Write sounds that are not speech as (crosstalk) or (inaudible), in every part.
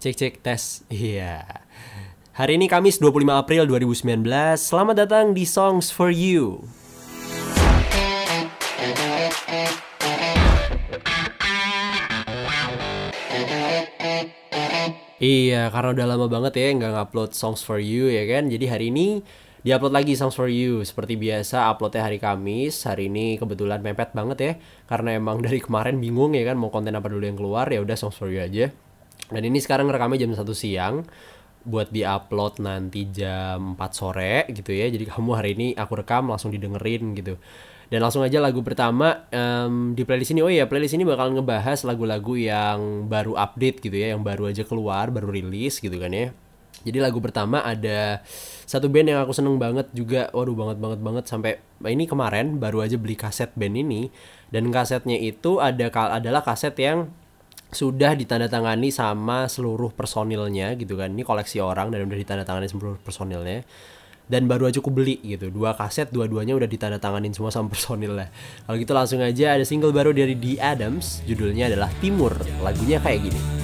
Cek cek tes. (laughs) Iya. Hari ini Kamis 25 April 2019. Selamat datang di Songs for You. Iya, karena udah lama banget ya nggak ngupload Songs for You ya kan. Jadi hari ini diupload lagi Songs for You. Seperti biasa uploadnya hari Kamis. Hari ini kebetulan mepet banget ya. Karena emang (laughs) dari kemarin bingung ya kan mau konten apa dulu yang keluar. Ya udah Songs for You aja. Dan ini sekarang rekamnya jam 1 siang buat diupload nanti jam 4 sore gitu ya. Jadi kamu hari ini aku rekam langsung didengerin gitu. Dan langsung aja lagu pertama em, di playlist ini. Oh iya, playlist ini bakal ngebahas lagu-lagu yang baru update gitu ya, yang baru aja keluar, baru rilis gitu kan ya. Jadi lagu pertama ada satu band yang aku seneng banget juga, waduh banget banget banget sampai ini kemarin baru aja beli kaset band ini dan kasetnya itu ada adalah kaset yang sudah ditandatangani sama seluruh personilnya gitu kan. Ini koleksi orang dan udah ditandatangani seluruh personilnya. Dan baru aja aku beli gitu. Dua kaset dua-duanya udah ditandatanganin semua sama personil lah kalau gitu langsung aja ada single baru dari The Adams. Judulnya adalah Timur. Lagunya kayak gini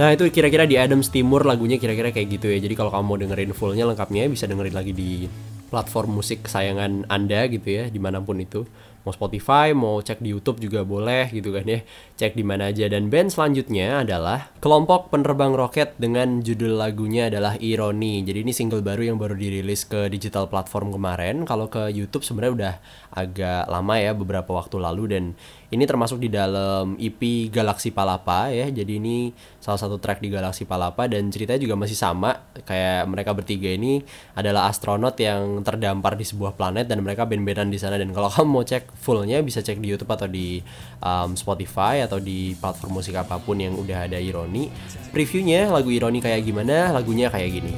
Nah itu kira-kira di Adams Timur lagunya kira-kira kayak gitu ya. Jadi kalau kamu mau dengerin fullnya lengkapnya bisa dengerin lagi di platform musik kesayangan Anda gitu ya Di mana pun itu Mau Spotify, mau cek di Youtube juga boleh gitu kan ya. Cek di mana aja. Dan band selanjutnya adalah Kelompok Penerbang Roket dengan judul lagunya adalah Ironi. Jadi ini single baru yang baru dirilis ke digital platform kemarin. Kalau ke Youtube sebenarnya udah agak lama ya beberapa waktu lalu. Dan ini termasuk di dalam EP Galaksi Palapa ya. Jadi ini salah satu track di Galaksi Palapa dan ceritanya juga masih sama. Kayak mereka bertiga ini adalah astronot yang terdampar di sebuah planet dan mereka band-bandan di sana. Dan kalau (laughs) kamu mau cek fullnya bisa cek di YouTube atau di um, Spotify atau di platform musik apa pun yang udah ada Ironi. Previewnya lagu Ironi kayak gimana? Lagunya kayak gini.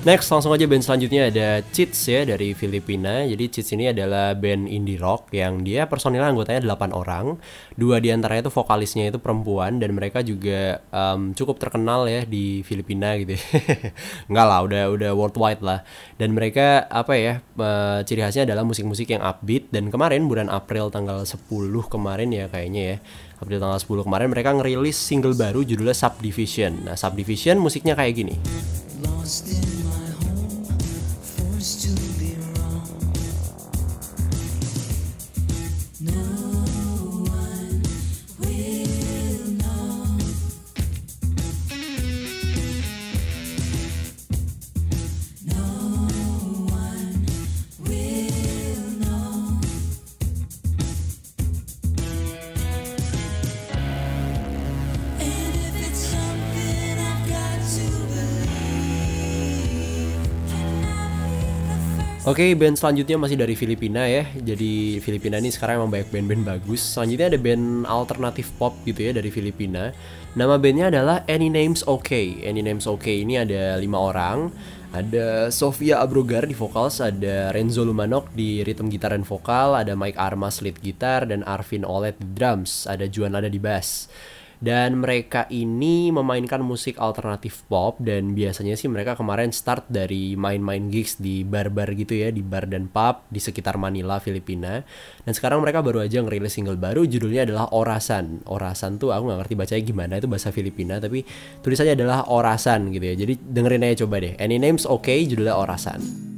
Next langsung aja band selanjutnya ada Cheats ya dari Filipina. Jadi Cheats ini adalah band indie rock yang dia personilnya anggotanya 8 orang. Dua di antaranya itu vokalisnya itu perempuan dan mereka juga um, cukup terkenal ya di Filipina gitu. (laughs) Enggak lah, udah udah worldwide lah. Dan mereka apa ya uh, ciri khasnya adalah musik-musik yang upbeat dan kemarin bulan April tanggal 10 kemarin ya kayaknya ya. April tanggal 10 kemarin mereka ngerilis single baru judulnya Subdivision. Nah, Subdivision musiknya kayak gini. Lost used to Oke, band selanjutnya masih dari Filipina ya. Jadi Filipina ini sekarang emang banyak band-band bagus. Selanjutnya ada band alternatif pop gitu ya dari Filipina. Nama bandnya adalah Any Names OK. Any Names OK ini ada lima orang. Ada Sofia Abrogar di vokal, ada Renzo Lumanok di rhythm gitar dan vokal, ada Mike Armas lead gitar dan Arvin Olet di drums, ada Juan ada di bass. Dan mereka ini memainkan musik alternatif pop dan biasanya sih mereka kemarin start dari main-main gigs di bar-bar gitu ya, di bar dan pub di sekitar Manila, Filipina. Dan sekarang mereka baru aja ngerilis single baru judulnya adalah Orasan. Orasan tuh aku nggak ngerti bacanya gimana itu bahasa Filipina tapi tulisannya adalah Orasan gitu ya. Jadi dengerin aja coba deh. Any Names Oke okay, judulnya Orasan.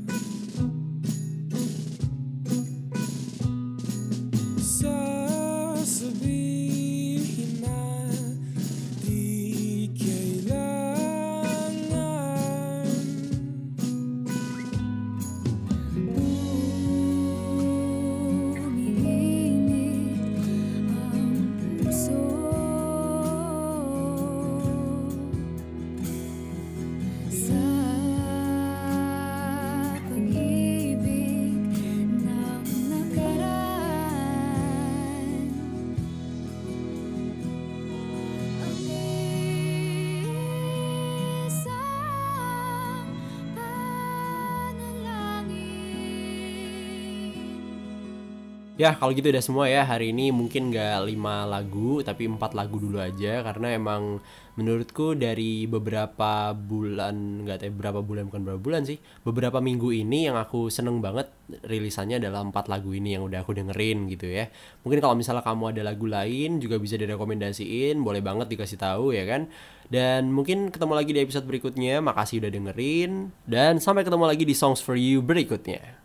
Ya kalau gitu udah semua ya. Hari ini mungkin gak lima lagu tapi empat lagu dulu aja. Karena emang menurutku dari beberapa bulan nggak tahu berapa bulan bukan berapa bulan sih. Beberapa minggu ini yang aku seneng banget rilisannya adalah empat lagu ini yang udah aku dengerin gitu ya. Mungkin kalau misalnya kamu ada lagu lain juga bisa direkomendasiin boleh banget dikasih tahu ya kan? Dan mungkin ketemu lagi di episode berikutnya. Makasih udah dengerin dan sampai ketemu lagi di songs for you berikutnya